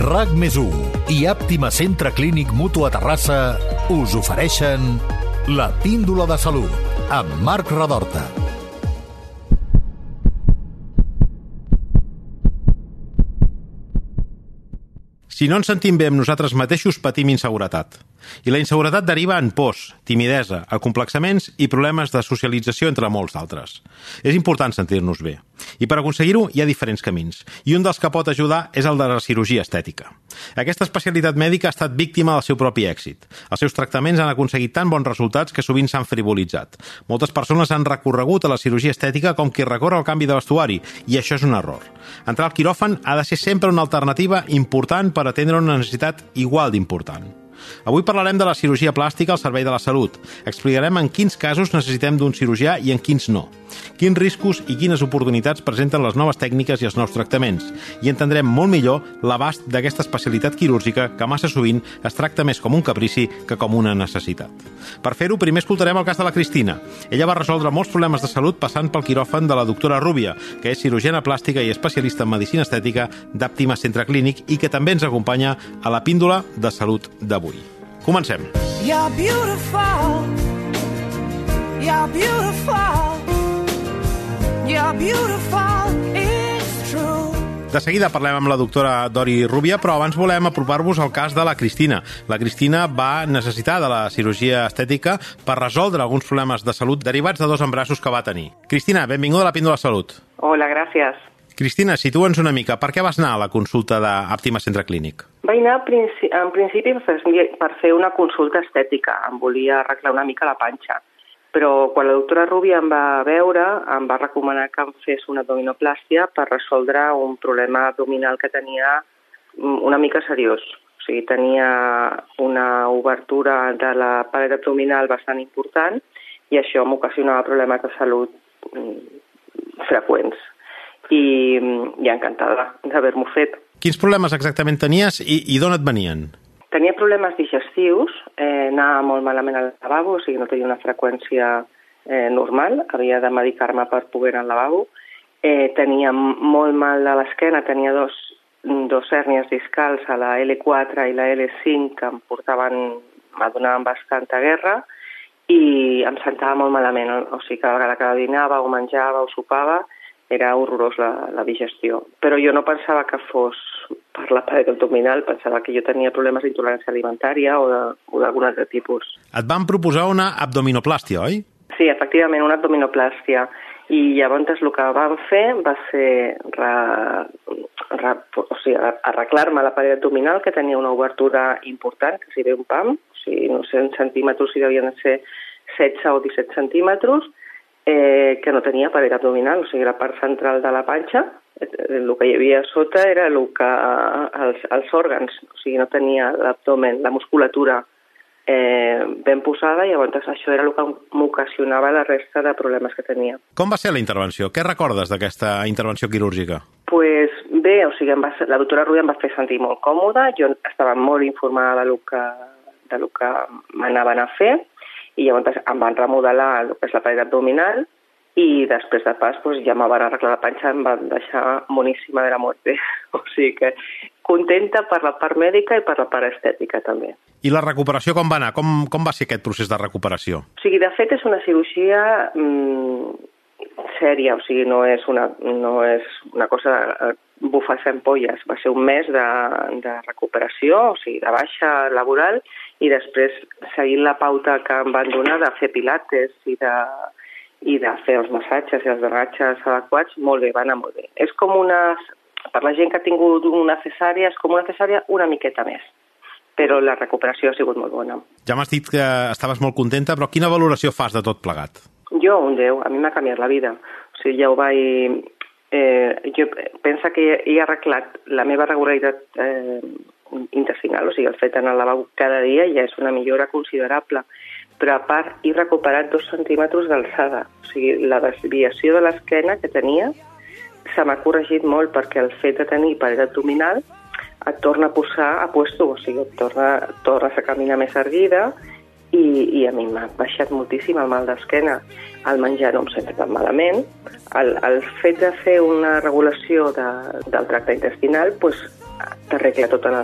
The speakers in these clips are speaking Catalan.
RAC més i Àptima Centre Clínic Mutu a Terrassa us ofereixen la píndola de salut amb Marc Radorta. Si no ens sentim bé amb nosaltres mateixos, patim inseguretat. I la inseguretat deriva en pors, timidesa, acomplexaments i problemes de socialització entre molts d'altres. És important sentir-nos bé. I per aconseguir-ho hi ha diferents camins. I un dels que pot ajudar és el de la cirurgia estètica. Aquesta especialitat mèdica ha estat víctima del seu propi èxit. Els seus tractaments han aconseguit tan bons resultats que sovint s'han frivolitzat. Moltes persones han recorregut a la cirurgia estètica com qui recorre al canvi de vestuari, i això és un error. Entrar al quiròfan ha de ser sempre una alternativa important per atendre una necessitat igual d'important. Avui parlarem de la cirurgia plàstica al servei de la salut. Explicarem en quins casos necessitem d'un cirurgià i en quins no. Quins riscos i quines oportunitats presenten les noves tècniques i els nous tractaments. I entendrem molt millor l'abast d'aquesta especialitat quirúrgica que massa sovint es tracta més com un caprici que com una necessitat. Per fer-ho, primer escoltarem el cas de la Cristina. Ella va resoldre molts problemes de salut passant pel quiròfan de la doctora Rúbia, que és cirurgiana plàstica i especialista en medicina estètica d'Àptima Centre Clínic i que també ens acompanya a la píndola de salut d'avui. Comencem. You're beautiful. You're beautiful. You're beautiful. It's true. De seguida parlem amb la doctora Dori Rubia, però abans volem apropar-vos al cas de la Cristina. La Cristina va necessitar de la cirurgia estètica per resoldre alguns problemes de salut derivats de dos embrassos que va tenir. Cristina, benvinguda a la Píndola Salut. Hola, gràcies. Cristina, situa'ns una mica. Per què vas anar a la consulta d'Àptima Centre Clínic? Vaig anar en principi per fer una consulta estètica. Em volia arreglar una mica la panxa. Però quan la doctora Rubia em va veure, em va recomanar que em fes una abdominoplàstia per resoldre un problema abdominal que tenia mm, una mica seriós. O sigui, tenia una obertura de la paret abdominal bastant important i això m'ocasionava problemes de salut mm, freqüents i, i encantada d'haver-m'ho fet. Quins problemes exactament tenies i, i d'on et venien? Tenia problemes digestius, eh, anava molt malament al lavabo, o sigui, no tenia una freqüència eh, normal, havia de medicar-me per poder anar al lavabo. Eh, tenia molt mal a l'esquena, tenia dos, dos hèrnies discals a la L4 i la L5 que em portaven, m'adonaven bastanta guerra i em sentava molt malament, o sigui, cada vegada que dinava o menjava o sopava, era horrorós la, la digestió. Però jo no pensava que fos per la paret abdominal, pensava que jo tenia problemes d'intolerància alimentària o d'algun altre tipus. Et van proposar una abdominoplàstia, oi? Sí, efectivament, una abdominoplàstia. I llavors el que vam fer va ser re, re, o sigui, arreglar-me la paret abdominal, que tenia una obertura important, que si ve un pam, o sigui, no sé, en centímetres si devien ser 16 o 17 centímetres, eh, que no tenia paret abdominal, o sigui, la part central de la panxa, el que hi havia sota era el que, els, els òrgans, o sigui, no tenia l'abdomen, la musculatura eh, ben posada i llavors això era el que m'ocasionava la resta de problemes que tenia. Com va ser la intervenció? Què recordes d'aquesta intervenció quirúrgica? pues bé, o sigui, va, la doctora Rui em va fer sentir molt còmoda, jo estava molt informada de lo que, de lo que m'anaven a fer, i llavors em van remodelar el que és la paret abdominal i després de pas doncs, ja me van arreglar la panxa, em van deixar moníssima de la muerte. O sigui que contenta per la part mèdica i per la part estètica també. I la recuperació com va anar? Com, com va ser aquest procés de recuperació? O sigui, de fet és una cirurgia mmm, sèria, o sigui, no és una, no és una cosa de bufar fent polles. Va ser un mes de, de recuperació, o sigui, de baixa laboral, i després, seguint la pauta que em van donar de fer pilates i de, i de fer els massatges i els drenatges adequats, molt bé, va anar molt bé. És com una... Per la gent que ha tingut una cesària, és com una cesària una miqueta més però la recuperació ha sigut molt bona. Ja m'has dit que estaves molt contenta, però quina valoració fas de tot plegat? Jo, un 10. A mi m'ha canviat la vida. O sigui, ja ho vaig... Eh, jo penso que he arreglat la meva regularitat eh, intestinal, o sigui, el fet d'anar al lavabo cada dia ja és una millora considerable. Però a part, he recuperat dos centímetres d'alçada. O sigui, la desviació de l'esquena que tenia se m'ha corregit molt perquè el fet de tenir paret abdominal et torna a posar a puesto, o sigui, et torna, tornes a caminar més erguida i, i a mi m'ha baixat moltíssim el mal d'esquena. El menjar no em sento tan malament. El, el fet de fer una regulació de, del tracte intestinal pues, t'arregla tot a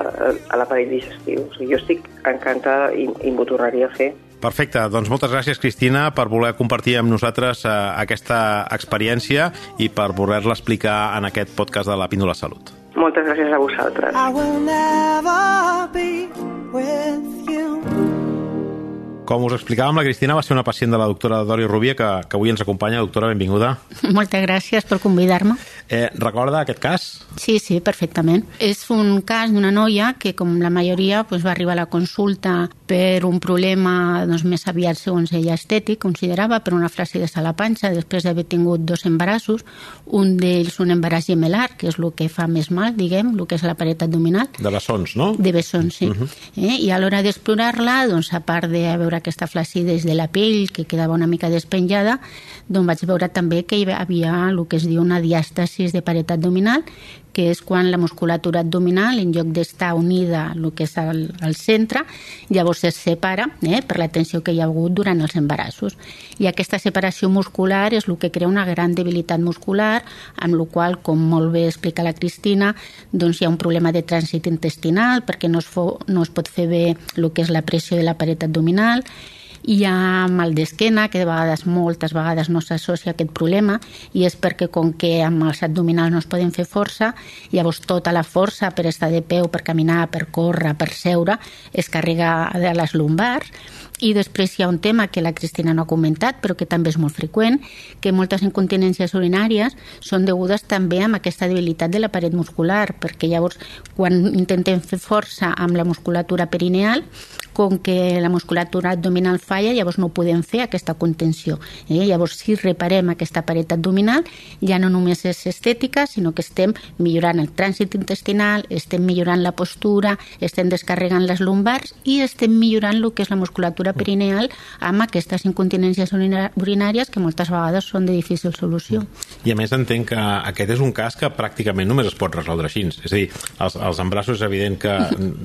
l'aparell digestiu. O sigui, jo estic encantada i, i m'ho tornaria a fer. Perfecte, doncs moltes gràcies Cristina per voler compartir amb nosaltres eh, aquesta experiència i per voler-la explicar en aquest podcast de la Píndola Salut. Moltes gràcies a vosaltres. I will never be with you. Com us explicàvem, la Cristina va ser una pacient de la doctora Dori Rubia, que, que avui ens acompanya. Doctora, benvinguda. Moltes gràcies per convidar-me. Eh, recorda aquest cas? Sí, sí, perfectament. És un cas d'una noia que, com la majoria, pues, va arribar a la consulta per un problema doncs, més aviat, segons ella, estètic, considerava, per una flàcida a la panxa, després d'haver tingut dos embarassos, un d'ells un embaràs gemelar, que és el que fa més mal, diguem, el que és la paret abdominal. De bessons, no? De bessons, sí. Uh mhm. -huh. eh? I a l'hora d'explorar-la, doncs, a part de veure veure aquesta flacidesa de la pell que quedava una mica despenjada, doncs vaig veure també que hi havia el que es diu una diàstasis de paret abdominal que és quan la musculatura abdominal, en lloc d'estar unida el que és al, al centre, llavors es separa eh, per la tensió que hi ha hagut durant els embarassos. I aquesta separació muscular és el que crea una gran debilitat muscular, amb la qual, com molt bé explica la Cristina, doncs hi ha un problema de trànsit intestinal perquè no es, fo, no es pot fer bé el que és la pressió de la paret abdominal hi ha mal d'esquena, que de vegades, moltes vegades no s'associa aquest problema, i és perquè com que amb els abdominals no es poden fer força, llavors tota la força per estar de peu, per caminar, per córrer, per seure, es carrega a les lumbars, i després hi ha un tema que la Cristina no ha comentat, però que també és molt freqüent, que moltes incontinències urinàries són degudes també amb aquesta debilitat de la paret muscular, perquè llavors quan intentem fer força amb la musculatura perineal, com que la musculatura abdominal falla, llavors no podem fer aquesta contenció. Eh? Llavors, si reparem aquesta paret abdominal, ja no només és estètica, sinó que estem millorant el trànsit intestinal, estem millorant la postura, estem descarregant les lumbars i estem millorant el que és la musculatura musculatura perineal amb aquestes incontinències urinàries que moltes vegades són de difícil solució. I a més entenc que aquest és un cas que pràcticament només es pot resoldre així. És a dir, els, els embrassos és evident que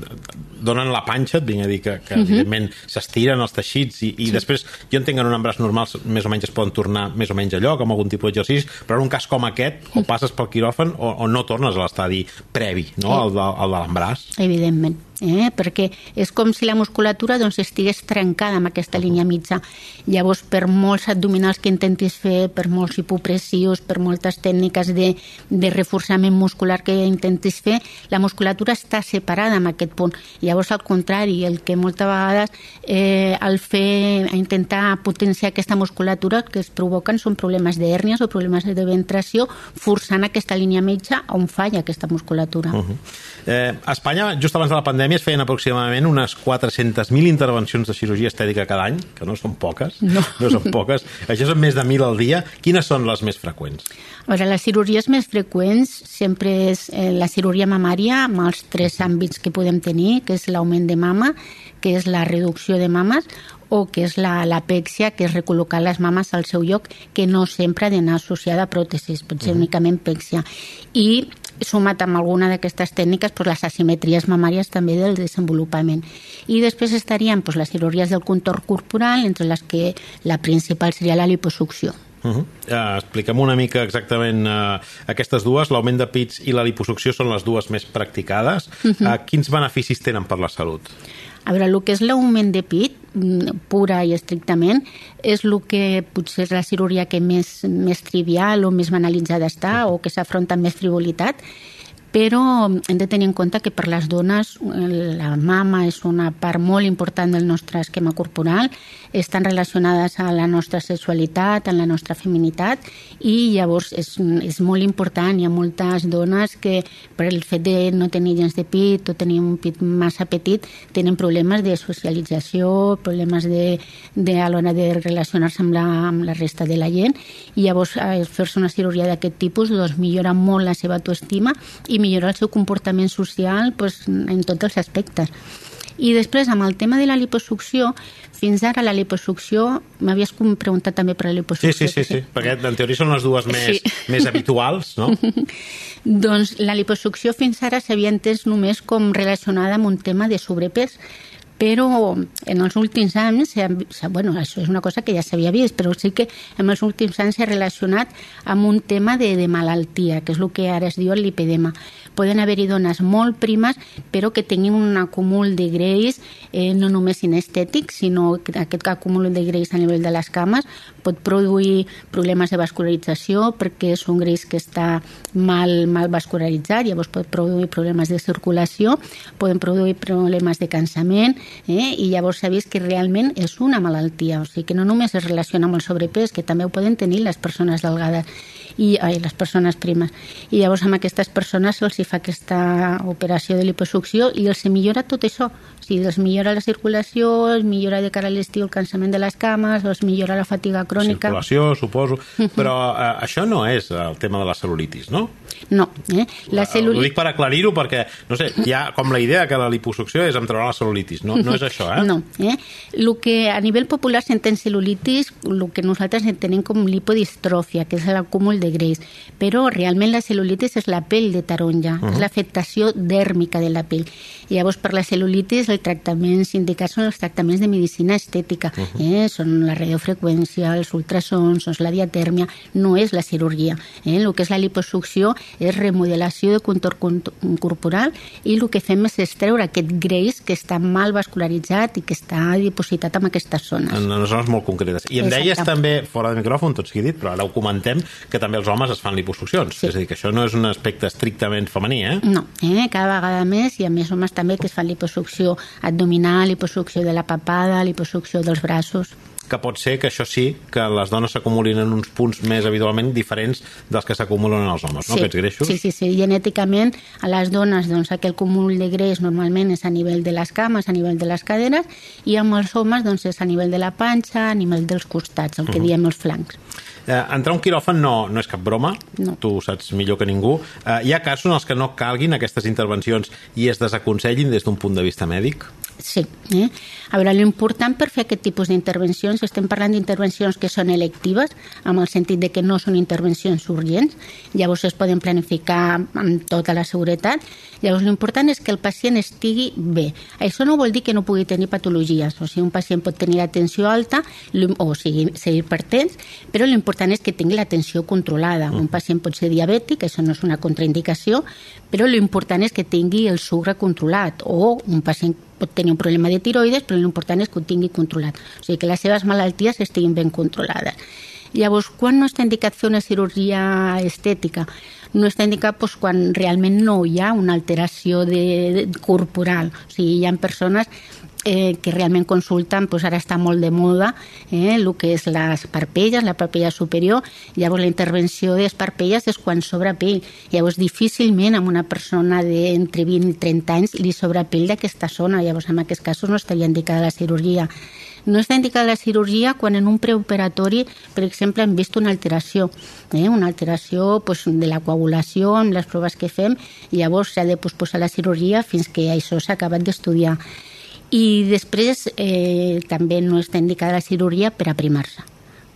donen la panxa, et vinc a dir que, que uh mhm. -huh. evidentment s'estiren els teixits i, i sí. després jo entenc que en un embràs normal més o menys es poden tornar més o menys a lloc amb algun tipus d'exercici, però en un cas com aquest o passes pel quiròfan o, o no tornes a l'estadi previ, no? Sí. El, de, de l'embràs. Evidentment eh? perquè és com si la musculatura doncs, estigués trencada amb aquesta línia mitja. Llavors, per molts abdominals que intentis fer, per molts hipopressius, per moltes tècniques de, de reforçament muscular que intentis fer, la musculatura està separada en aquest punt. Llavors, al contrari, el que moltes vegades eh, al fer, a intentar potenciar aquesta musculatura, que es provoquen són problemes d'hèrnies o problemes de ventració, forçant aquesta línia mitja on falla aquesta musculatura. Uh -huh. eh, a Espanya, just abans de la pandèmia, es feien aproximadament unes 400.000 intervencions de cirurgia estètica cada any, que no són poques, no, no són poques. Això són més de 1.000 al dia. Quines són les més freqüents? A veure, les cirurgies més freqüents sempre és eh, la cirurgia mamària amb els tres àmbits que podem tenir, que és l'augment de mama, que és la reducció de mames, o que és l'apèxia, que és recol·locar les mames al seu lloc, que no sempre ha d'anar associada a pròtesis, pot ser uh -huh. únicament pèxia. I sumat amb alguna d'aquestes tècniques pues, les asimetries mamàries també del desenvolupament. I després estarien pues, les cirurgies del contorn corporal, entre les que la principal seria la liposucció. Uh -huh. uh, Explica'm una mica exactament uh, aquestes dues, l'augment de pits i la liposucció són les dues més practicades. Uh -huh. uh, quins beneficis tenen per la salut? A veure, el que és l'augment de pit, pura i estrictament, és el que potser és la cirurgia que més, més trivial o més banalitzada està o que s'afronta amb més frivolitat però hem de tenir en compte que per les dones la mama és una part molt important del nostre esquema corporal, estan relacionades a la nostra sexualitat, a la nostra feminitat i llavors és, és molt important. Hi ha moltes dones que per el fet de no tenir gens de pit o tenir un pit massa petit tenen problemes de socialització, problemes de, de a l'hora de relacionar-se amb, la, amb la resta de la gent i llavors eh, fer-se una cirurgia d'aquest tipus doncs, millora molt la seva autoestima i millorar el seu comportament social pues, en tots els aspectes. I després, amb el tema de la liposucció, fins ara la liposucció, m'havies preguntat també per la liposucció. Sí, sí, sí, sí, perquè en teoria són les dues més, sí. més habituals, no? doncs la liposucció fins ara s'havia entès només com relacionada amb un tema de sobrepès, però en els últims anys, bueno, això és una cosa que ja s'havia vist, però sí que en els últims anys s'ha relacionat amb un tema de, de malaltia, que és el que ara es diu lipedema. Poden haver-hi dones molt primes, però que tinguin un acúmul de greix eh, no només inestètic, sinó que aquest acúmul de greix a nivell de les cames pot produir problemes de vascularització perquè és un greix que està mal, mal vascularitzat, llavors pot produir problemes de circulació, poden produir problemes de cansament eh? i llavors s'ha vist que realment és una malaltia, o sigui que no només es relaciona amb el sobrepès, que també ho poden tenir les persones delgades i ai, les persones primes. I llavors amb aquestes persones se'ls fa aquesta operació de liposucció i els millora tot això. O sigui, els millora la circulació, els millora de cara a l'estiu el cansament de les cames, els millora la fatiga crònica. Circulació, suposo. Però eh, això no és el tema de la celulitis, no? No. Eh? La celulitis... Ho dic per aclarir-ho perquè, no sé, hi ha com la idea que la liposucció és entrar la celulitis. No, no és això, eh? No. Eh? El que a nivell popular s'entén celulitis, el que nosaltres entenem com lipodistròfia, que és l'acúmul de greix, però realment la cel·lulitis és la pell de taronja, uh -huh. és l'afectació dèrmica de la pell. I llavors per la cel·lulitis els tractaments indicats són els tractaments de medicina estètica, uh -huh. eh? són la radiofreqüència, els ultrasons, són la diatèrmia, no és la cirurgia. Eh? El que és la liposucció és remodelació de contorn corporal i el que fem és extreure aquest greix que està mal vascularitzat i que està dipositat en aquestes zones. En zones molt concretes. I em Exacte. deies també, fora de micròfon, tot sigui dit, però ara ho comentem, que també els homes es fan liposuccions. Sí. És a dir, que això no és un aspecte estrictament femení, eh? No, eh? cada vegada més, i a més homes també que es fan liposucció abdominal, liposucció de la papada, liposucció dels braços que pot ser que això sí, que les dones s'acumulin en uns punts més habitualment diferents dels que s'acumulen en els homes, no? Sí. Aquests greixos. Sí, sí, sí. Genèticament, a les dones, doncs, aquell cúmul de greix normalment és a nivell de les cames, a nivell de les caderes, i amb els homes, doncs, és a nivell de la panxa, a nivell dels costats, el que uh -huh. diem els flancs. Eh, entrar a un quiròfan no, no és cap broma, no. tu saps millor que ningú. Eh, hi ha casos en els que no calguin aquestes intervencions i es desaconsellin des d'un punt de vista mèdic? Sí. Eh? A veure, l'important per fer aquest tipus d'intervencions, estem parlant d'intervencions que són electives, amb el sentit de que no són intervencions urgents, llavors es poden planificar amb tota la seguretat. Llavors, l'important és que el pacient estigui bé. Això no vol dir que no pugui tenir patologies, o sigui, un pacient pot tenir l'atenció alta o sigui, ser hipertens, però l'important és que tingui l'atenció controlada. Un pacient pot ser diabètic, això no és una contraindicació, però l'important és que tingui el sucre controlat o un pacient pot tenir un problema de tiroides, però l'important és que ho tingui controlat. O sigui, que les seves malalties estiguin ben controlades. Llavors, quan no està indicat fer una cirurgia estètica? No està indicat doncs, quan realment no hi ha una alteració de, de, corporal. O sigui, hi ha persones eh, que realment consulten, doncs ara està molt de moda eh, el que és les parpelles, la parpella superior, llavors la intervenció de les parpelles és quan sobra pell, llavors difícilment a una persona d'entre 20 i 30 anys li sobra pell d'aquesta zona, llavors en aquests casos no estaria indicada la cirurgia. No està indicada la cirurgia quan en un preoperatori, per exemple, hem vist una alteració, eh? una alteració pues, de la coagulació amb les proves que fem, llavors s'ha de posposar la cirurgia fins que això s'ha acabat d'estudiar i després eh, també no està indicada la cirurgia per aprimar-se.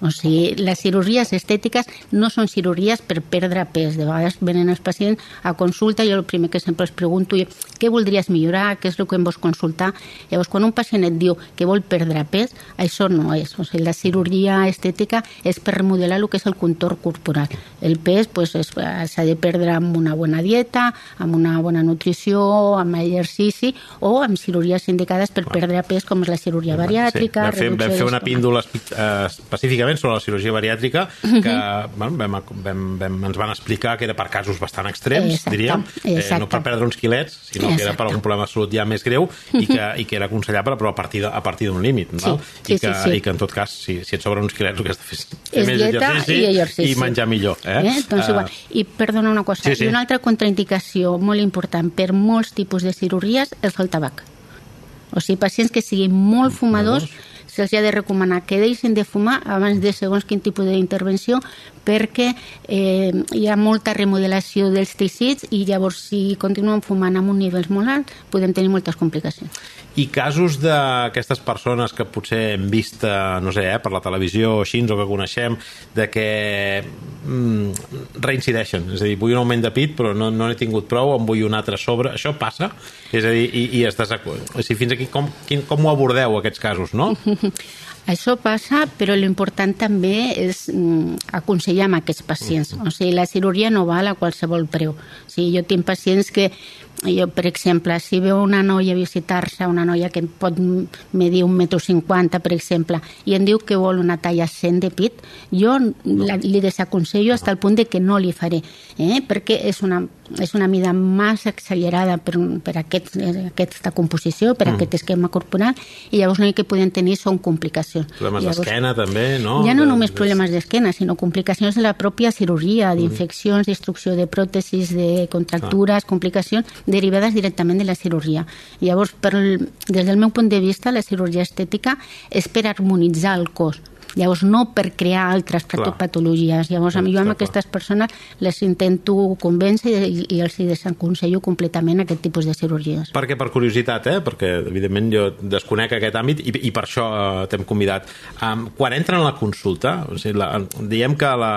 O sigui, les cirurgies estètiques no són cirurgies per perdre pes. De vegades venen els pacients a consulta i jo el primer que sempre els pregunto és què voldries millorar, què és el que em vols consultar. Llavors, quan un pacient et diu que vol perdre pes, això no és. O sigui, la cirurgia estètica és per remodelar el que és el contorn corporal. El pes pues, s'ha de perdre amb una bona dieta, amb una bona nutrició, amb exercici o amb cirurgies indicades per perdre pes, com és la cirurgia bariàtrica. Sí, vam fer, vam fer una píndola eh, específicament sobre la cirurgia bariàtrica, que bueno, vam, vam, vam, ens van explicar que era per casos bastant extrems, exacte, diríem, eh, no per perdre uns quilets, sinó exacte. que era per algun problema de salut ja més greu i que, i que era aconsellable però a partir de, a partir d'un límit, no? Sí, I, que, sí, sí. i que en tot cas, si, si et sobren uns quilets, el que has de fer és més dieta exercici i, exercici. i menjar millor. Eh? Eh? Doncs uh, igual. I perdona una cosa, sí, sí. i una altra contraindicació molt important per molts tipus de cirurgies és el tabac. O sigui, pacients que siguin molt fumadors se'ls ha de recomanar que deixin de fumar abans de segons quin tipus d'intervenció perquè eh, hi ha molta remodelació dels teixits i llavors si continuen fumant amb un nivell molt alt podem tenir moltes complicacions. I casos d'aquestes persones que potser hem vist, eh, no sé, eh, per la televisió o així, o que coneixem, de que mm, reincideixen. És a dir, vull un augment de pit, però no, no n'he tingut prou, em vull un altre sobre. Això passa? És a dir, i, i estàs... O sigui, fins aquí, com, quin, com ho abordeu, aquests casos, no? Això passa, però l'important també és mm, aconsellar amb aquests pacients. O sigui, la cirurgia no val a qualsevol preu. O sigui, jo tinc pacients que jo, per exemple, si veu una noia visitar-se, una noia que pot medir un metro cinquanta, per exemple, i em diu que vol una talla 100 de pit, jo la, li desaconsello fins al punt de que no li faré, eh? perquè és una, és una mida massa accelerada per, per aquest, aquesta composició, per mm. aquest esquema corporal, i llavors l'únic que poden tenir són complicacions. Problemes d'esquena, també, no? Ja no de, només problemes d'esquena, sinó complicacions de la pròpia cirurgia, mm. d'infeccions, destrucció de pròtesis, de contractures, ah. complicacions derivades directament de la cirurgia. Llavors, per, des del meu punt de vista, la cirurgia estètica és per harmonitzar el cos, llavors no per crear altres patologies. Llavors, jo amb aquestes persones les intento convèncer i, i els desaconsello completament aquest tipus de cirurgies. Perquè per curiositat, eh? perquè evidentment jo desconec aquest àmbit i, i per això eh, t'hem convidat. Um, quan entren a la consulta, o sigui, la, diem que la,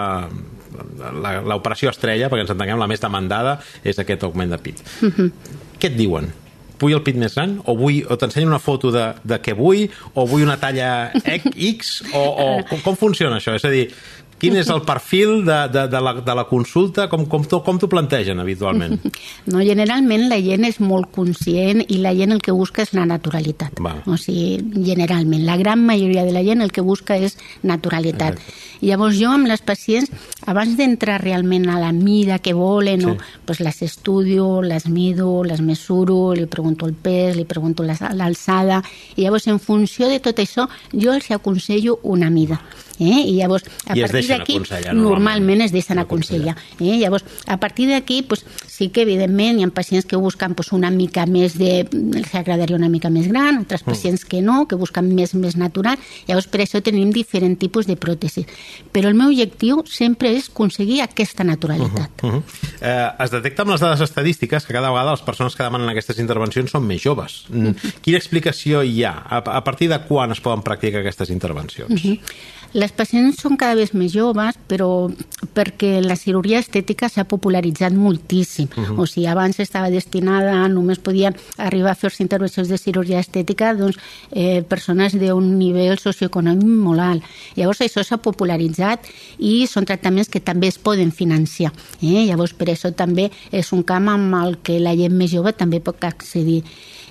l'operació estrella, perquè ens entenguem, la més demandada, és aquest augment de pit. -huh. Què et diuen? Vull el pit més gran o, vull, o t'ensenyo una foto de, de què vull o vull una talla X o, o com, com funciona això? És a dir, Quin és el perfil de, de, de, la, de la consulta? Com, com, com t'ho plantegen habitualment? No, generalment la gent és molt conscient i la gent el que busca és la naturalitat. Va. O sigui, generalment, la gran majoria de la gent el que busca és naturalitat. Exacte. Llavors jo amb les pacients, abans d'entrar realment a la mida que volen, sí. no, pues les estudio, les mido, les mesuro, li pregunto el pes, li pregunto l'alçada, i llavors en funció de tot això jo els aconsello una mida. Eh? I llavors, a I partir d'aquí, normalment es deixen aconsellar. Eh? Llavors, a partir d'aquí, pues, sí que evidentment hi ha pacients que busquen pues, una mica més de... els agradaria una mica més gran, altres mm. pacients que no, que busquen més més natural. Llavors, per això tenim diferents tipus de pròtesis. Però el meu objectiu sempre és aconseguir aquesta naturalitat. Uh -huh, uh -huh. Eh, es detecta amb les dades estadístiques que cada vegada les persones que demanen aquestes intervencions són més joves. Mm. Quina explicació hi ha? A, a partir de quan es poden practicar aquestes intervencions? Uh -huh. Les pacients són cada vegada més joves, però perquè la cirurgia estètica s'ha popularitzat moltíssim. Uh -huh. O sigui, abans estava destinada, només podien arribar a fer-se intervencions de cirurgia estètica doncs, eh, persones d'un nivell socioeconòmic molt alt. Llavors això s'ha popularitzat i són tractaments que també es poden financiar. Eh? Llavors per això també és un camp amb el que la gent més jove també pot accedir.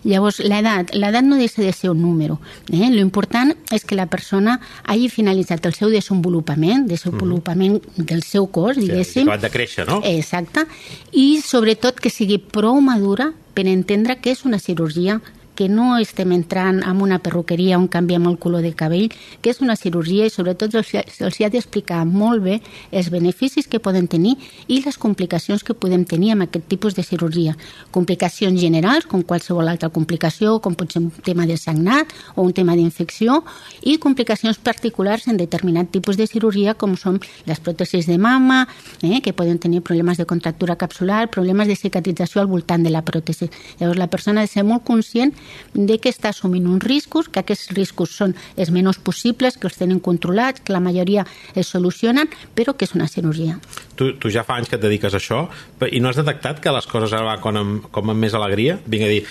Llavors, l'edat, l'edat no deixa de ser un número. Eh? L'important és que la persona hagi finalitzat el seu desenvolupament, desenvolupament mm -hmm. del seu cos, diguéssim. Sí, acabat de créixer, no? Exacte. I, sobretot, que sigui prou madura per entendre que és una cirurgia que no estem entrant en una perruqueria on canviem el color de cabell, que és una cirurgia i sobretot els, els ha d'explicar molt bé els beneficis que poden tenir i les complicacions que podem tenir amb aquest tipus de cirurgia. Complicacions generals, com qualsevol altra complicació, com pot ser un tema de sagnat o un tema d'infecció, i complicacions particulars en determinat tipus de cirurgia, com són les pròtesis de mama, eh, que poden tenir problemes de contractura capsular, problemes de cicatrització al voltant de la pròtesi. Llavors, la persona ha de ser molt conscient de que està assumint uns riscos, que aquests riscos són els menys possibles, que els tenen controlats, que la majoria es solucionen, però que és una cirurgia. Tu, tu ja fa anys que et dediques a això i no has detectat que les coses ara van com amb, com amb més alegria? Vinc a dir,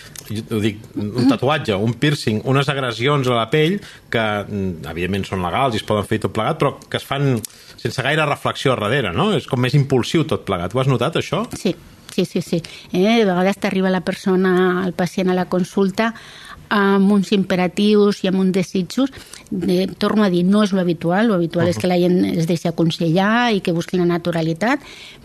ho dic, un tatuatge, un piercing, unes agressions a la pell que, mm, evidentment, són legals i es poden fer tot plegat, però que es fan sense gaire reflexió a darrere, no? És com més impulsiu tot plegat. Ho has notat, això? Sí, Sí, sí, sí. Eh, de vegades t'arriba la persona, el pacient a la consulta amb uns imperatius i amb uns desitjos, de, torno a dir, no és lo habitual, lo habitual uh -huh. és que la gent es deixi aconsellar i que busqui la naturalitat,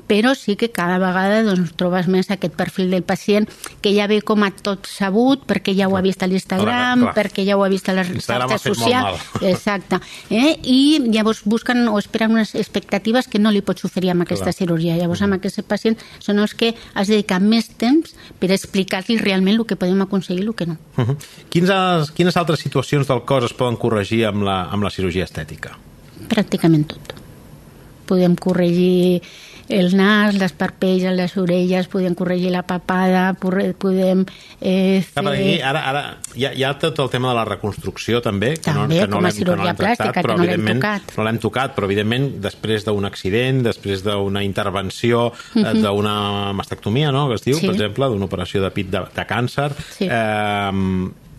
però sí que cada vegada doncs, trobes més aquest perfil del pacient que ja ve com a tot sabut, perquè ja ho ha vist a l'Instagram, perquè ja ho ha vist a les xarxes socials. Exacte. Eh? I llavors busquen o esperen unes expectatives que no li pots oferir amb aquesta clar. cirurgia. Llavors, amb aquests pacients són els que has de dedicar més temps per explicar-li realment el que podem aconseguir i el que no. Uh -huh. Quines, quines altres situacions del cos es poden corregir amb la, amb la cirurgia estètica? Pràcticament tot. Podem corregir el nas, les parpelles, les orelles, podem corregir la papada, podem eh, fer... Aquí, ara, ara hi ha, hi ha tot el tema de la reconstrucció també, que també, no, que no com a cirurgia no plàstica, tractat, però que no l'hem tocat. No l'hem tocat, però evidentment després d'un accident, després d'una intervenció, uh eh, -huh. D'una mastectomia, no?, que es diu, sí. per exemple, d'una operació de pit de, de càncer, sí. eh,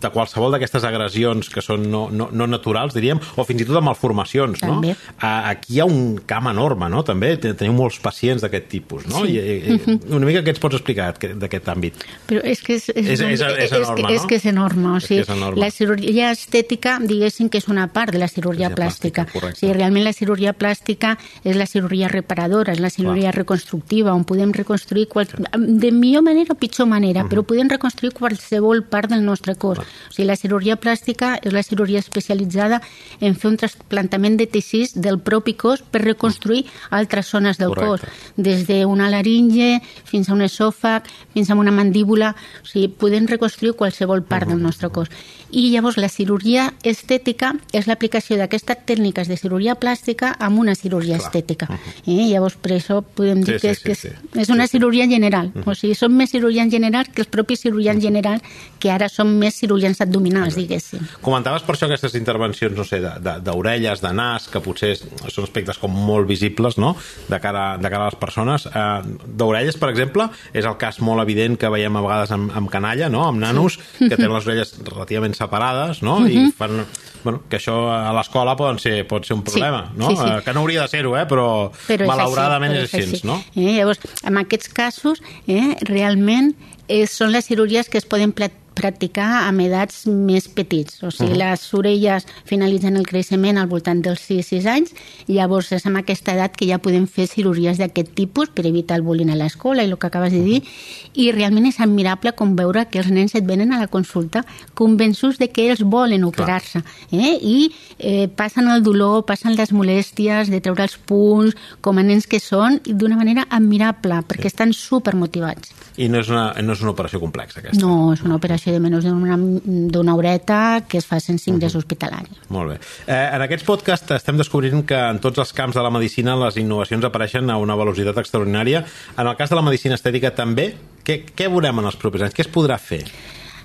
de qualsevol d'aquestes agressions que són no, no, no naturals, diríem, o fins i tot de malformacions, També. no? Aquí hi ha un camp enorme, no?, també. Teniu molts pacients d'aquest tipus, no? Sí. I, i, una mica què ens pots explicar d'aquest àmbit? Però és que és, és, és, és, és, enorme, és, que, és que és enorme, o sigui, és enorme. la cirurgia estètica, diguéssim que és una part de la cirurgia plàstica. plàstica o sigui, realment la cirurgia plàstica és la cirurgia reparadora, és la cirurgia Clar. reconstructiva, on podem reconstruir qual... de millor manera o pitjor manera, uh -huh. però podem reconstruir qualsevol part del nostre cos. Clar. O sigui, la cirurgia plàstica és la cirurgia especialitzada en fer un trasplantament de teixits del propi cos per reconstruir altres zones del Correcte. cos, des d'una laringe fins a un esòfag, fins a una mandíbula, o sigui, podem reconstruir qualsevol part uh -huh. del nostre cos. I llavors la cirurgia estètica és l'aplicació d'aquestes tècniques de cirurgia plàstica amb una cirurgia Clar. estètica. Uh -huh. eh? Llavors, per això podem dir sí, que, sí, és, que sí, és, és una sí, cirurgia general. Uh -huh. O sigui, són més cirurgians generals que els propis cirurgians generals, que ara són més cirurgians moviments abdominals, diguéssim. Comentaves per això aquestes intervencions, no sé, d'orelles, de, de, de nas, que potser són aspectes com molt visibles, no?, de cara, de cara a les persones. Eh, d'orelles, per exemple, és el cas molt evident que veiem a vegades amb, amb canalla, no?, amb nanos, sí. que tenen les orelles relativament separades, no?, uh -huh. i mhm. fan... Bueno, que això a l'escola pot ser, pot ser un problema, sí. no? Sí, sí. Eh, que no hauria de ser-ho, eh? però, però malauradament és així, és així, no? Eh, llavors, en aquests casos, eh, realment eh, són les cirurgies que es poden practicar amb edats més petits. O sigui, uh -huh. les orelles finalitzen el creixement al voltant dels 6-6 anys i llavors és amb aquesta edat que ja podem fer cirurgies d'aquest tipus per evitar el bullying a l'escola i el que acabes de dir. Uh -huh. I realment és admirable com veure que els nens et venen a la consulta convençuts de que ells volen operar-se. Eh? I eh, passen el dolor, passen les molèsties de treure els punts, com a nens que són, d'una manera admirable, perquè sí. estan supermotivats. I no és, una, no és una operació complexa, aquesta? No, és una operació operació de menys d'una horeta que es fa sense ingrés uh -huh. hospitalari. Molt bé. Eh, en aquests podcasts estem descobrint que en tots els camps de la medicina les innovacions apareixen a una velocitat extraordinària. En el cas de la medicina estètica també. Què, què veurem en els propers anys? Què es podrà fer?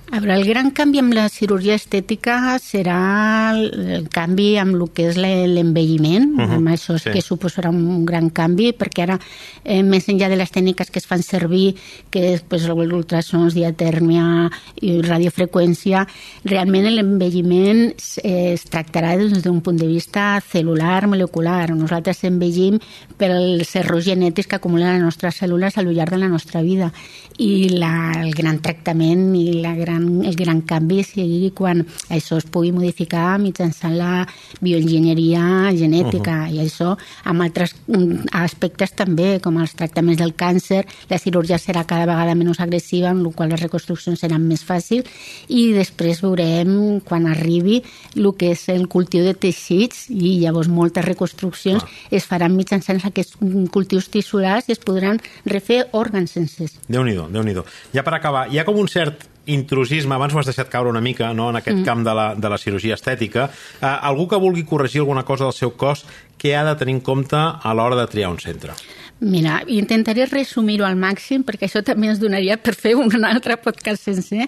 A veure, el gran canvi amb la cirurgia estètica serà el canvi amb el que és l'envelliment, uh -huh. amb això sí. que suposarà un gran canvi, perquè ara, eh, més enllà de les tècniques que es fan servir, que és pues, l'ultrasons, diatèrmia i radiofreqüència, realment l'envelliment eh, es tractarà des d'un punt de vista celular, molecular. Nosaltres envellim pels errors genètics que acumulen les nostres cèl·lules al llarg de la nostra vida. I la, el gran tractament i la gran gran, el gran canvi sigui quan això es pugui modificar mitjançant la bioenginyeria genètica uh -huh. i això amb altres mm, aspectes també, com els tractaments del càncer, la cirurgia serà cada vegada menys agressiva, amb la qual les reconstruccions seran més fàcils i després veurem quan arribi el que és el cultiu de teixits i llavors moltes reconstruccions ah. es faran mitjançant aquests cultius tissulars i es podran refer òrgans sencers. Déu-n'hi-do, déu nhi déu Ja per acabar, hi ha com un cert intrusisme, abans ho has deixat caure una mica no? en aquest mm. camp de la, de la cirurgia estètica, eh, algú que vulgui corregir alguna cosa del seu cos, què ha de tenir en compte a l'hora de triar un centre? Mira, intentaré resumir-ho al màxim perquè això també ens donaria per fer un altre podcast sencer.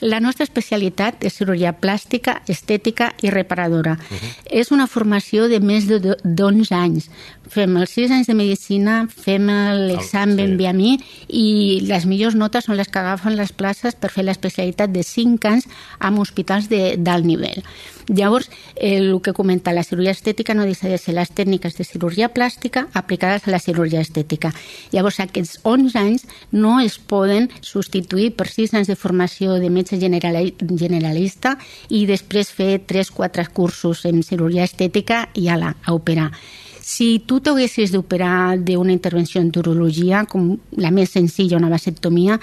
La nostra especialitat és cirurgia plàstica, estètica i reparadora. Uh -huh. És una formació de més de 11 anys. Fem els 6 anys de medicina, fem l'examen sí. mi i les millors notes són les que agafen les places per fer l'especialitat de 5 anys amb hospitals d'alt nivell. Llavors, el que comenta la cirurgia estètica no deixa de ser les tècniques de cirurgia plàstica aplicades a la cirurgia estètica. Llavors, aquests 11 anys no es poden substituir per 6 anys de formació de metge generalista i després fer 3-4 cursos en cirurgia estètica i ala, a operar. Si tu t'haguessis d'operar d'una intervenció en urologia, com la més senzilla, una vasectomia,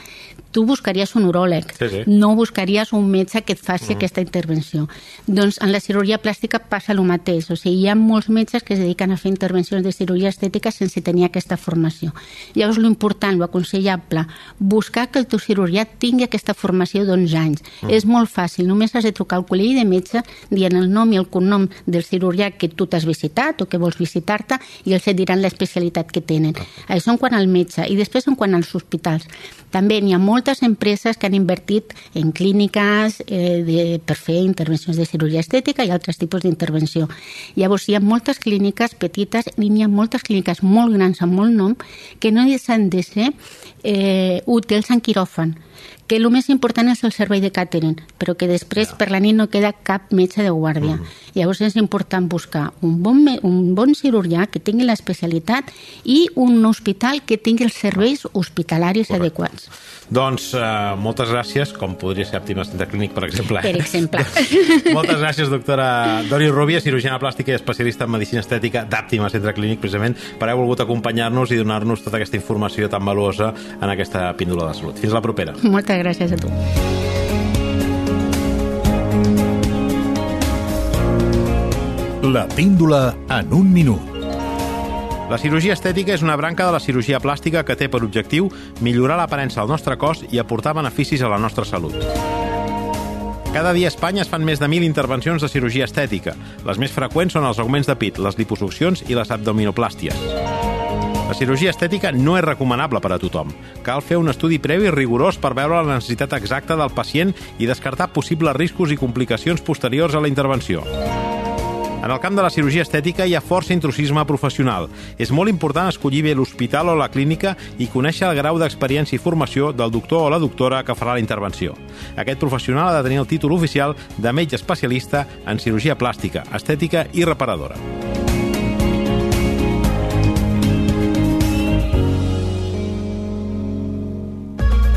tu buscaries un uròleg, Sí, sí. no buscaries un metge que et faci aquesta intervenció. Doncs en la cirurgia plàstica passa el mateix, o sigui, hi ha molts metges que es dediquen a fer intervencions de cirurgia estètica sense tenir aquesta formació. Llavors, l'important, l'aconsellable, buscar que el teu cirurgià tingui aquesta formació d'11 anys. Mm. És molt fàcil, només has de trucar al col·legi de metge dient el nom i el cognom del cirurgià que tu t'has visitat o que vols visitar-te i ells et diran l'especialitat que tenen. Això en quant al metge. I després en quant als hospitals. També n'hi ha moltes empreses que han invertit en clíniques eh, de, per fer intervencions de cirurgia estètica i altres tipus d'intervenció. Llavors, hi ha moltes clíniques petites i n'hi ha moltes clíniques molt grans amb molt nom que no s'han de ser eh, útils en quiròfan que el més important és el servei de càtering, però que després per la nit no queda cap metge de guàrdia. Mm. Llavors és important buscar un bon, un bon cirurgià que tingui l'especialitat i un hospital que tingui els serveis hospitalaris Correcte. adequats. Doncs uh, moltes gràcies, com podria ser Àptima Centre Clínic, per exemple. Per exemple. moltes gràcies, doctora Dori Rubia, cirurgiana plàstica i especialista en medicina estètica d'Àptima Centre Clínic, precisament per haver volgut acompanyar-nos i donar-nos tota aquesta informació tan valuosa en aquesta píndola de salut. Fins la propera. Moltes gràcies a tu. La píndola en un minut. La cirurgia estètica és una branca de la cirurgia plàstica que té per objectiu millorar l'aparença del nostre cos i aportar beneficis a la nostra salut. Cada dia a Espanya es fan més de 1.000 intervencions de cirurgia estètica. Les més freqüents són els augments de pit, les liposuccions i les abdominoplàsties. La cirurgia estètica no és recomanable per a tothom. Cal fer un estudi previ rigorós per veure la necessitat exacta del pacient i descartar possibles riscos i complicacions posteriors a la intervenció. En el camp de la cirurgia estètica hi ha força intrusisme professional. És molt important escollir bé l'hospital o la clínica i conèixer el grau d'experiència i formació del doctor o la doctora que farà la intervenció. Aquest professional ha de tenir el títol oficial de metge especialista en cirurgia plàstica, estètica i reparadora.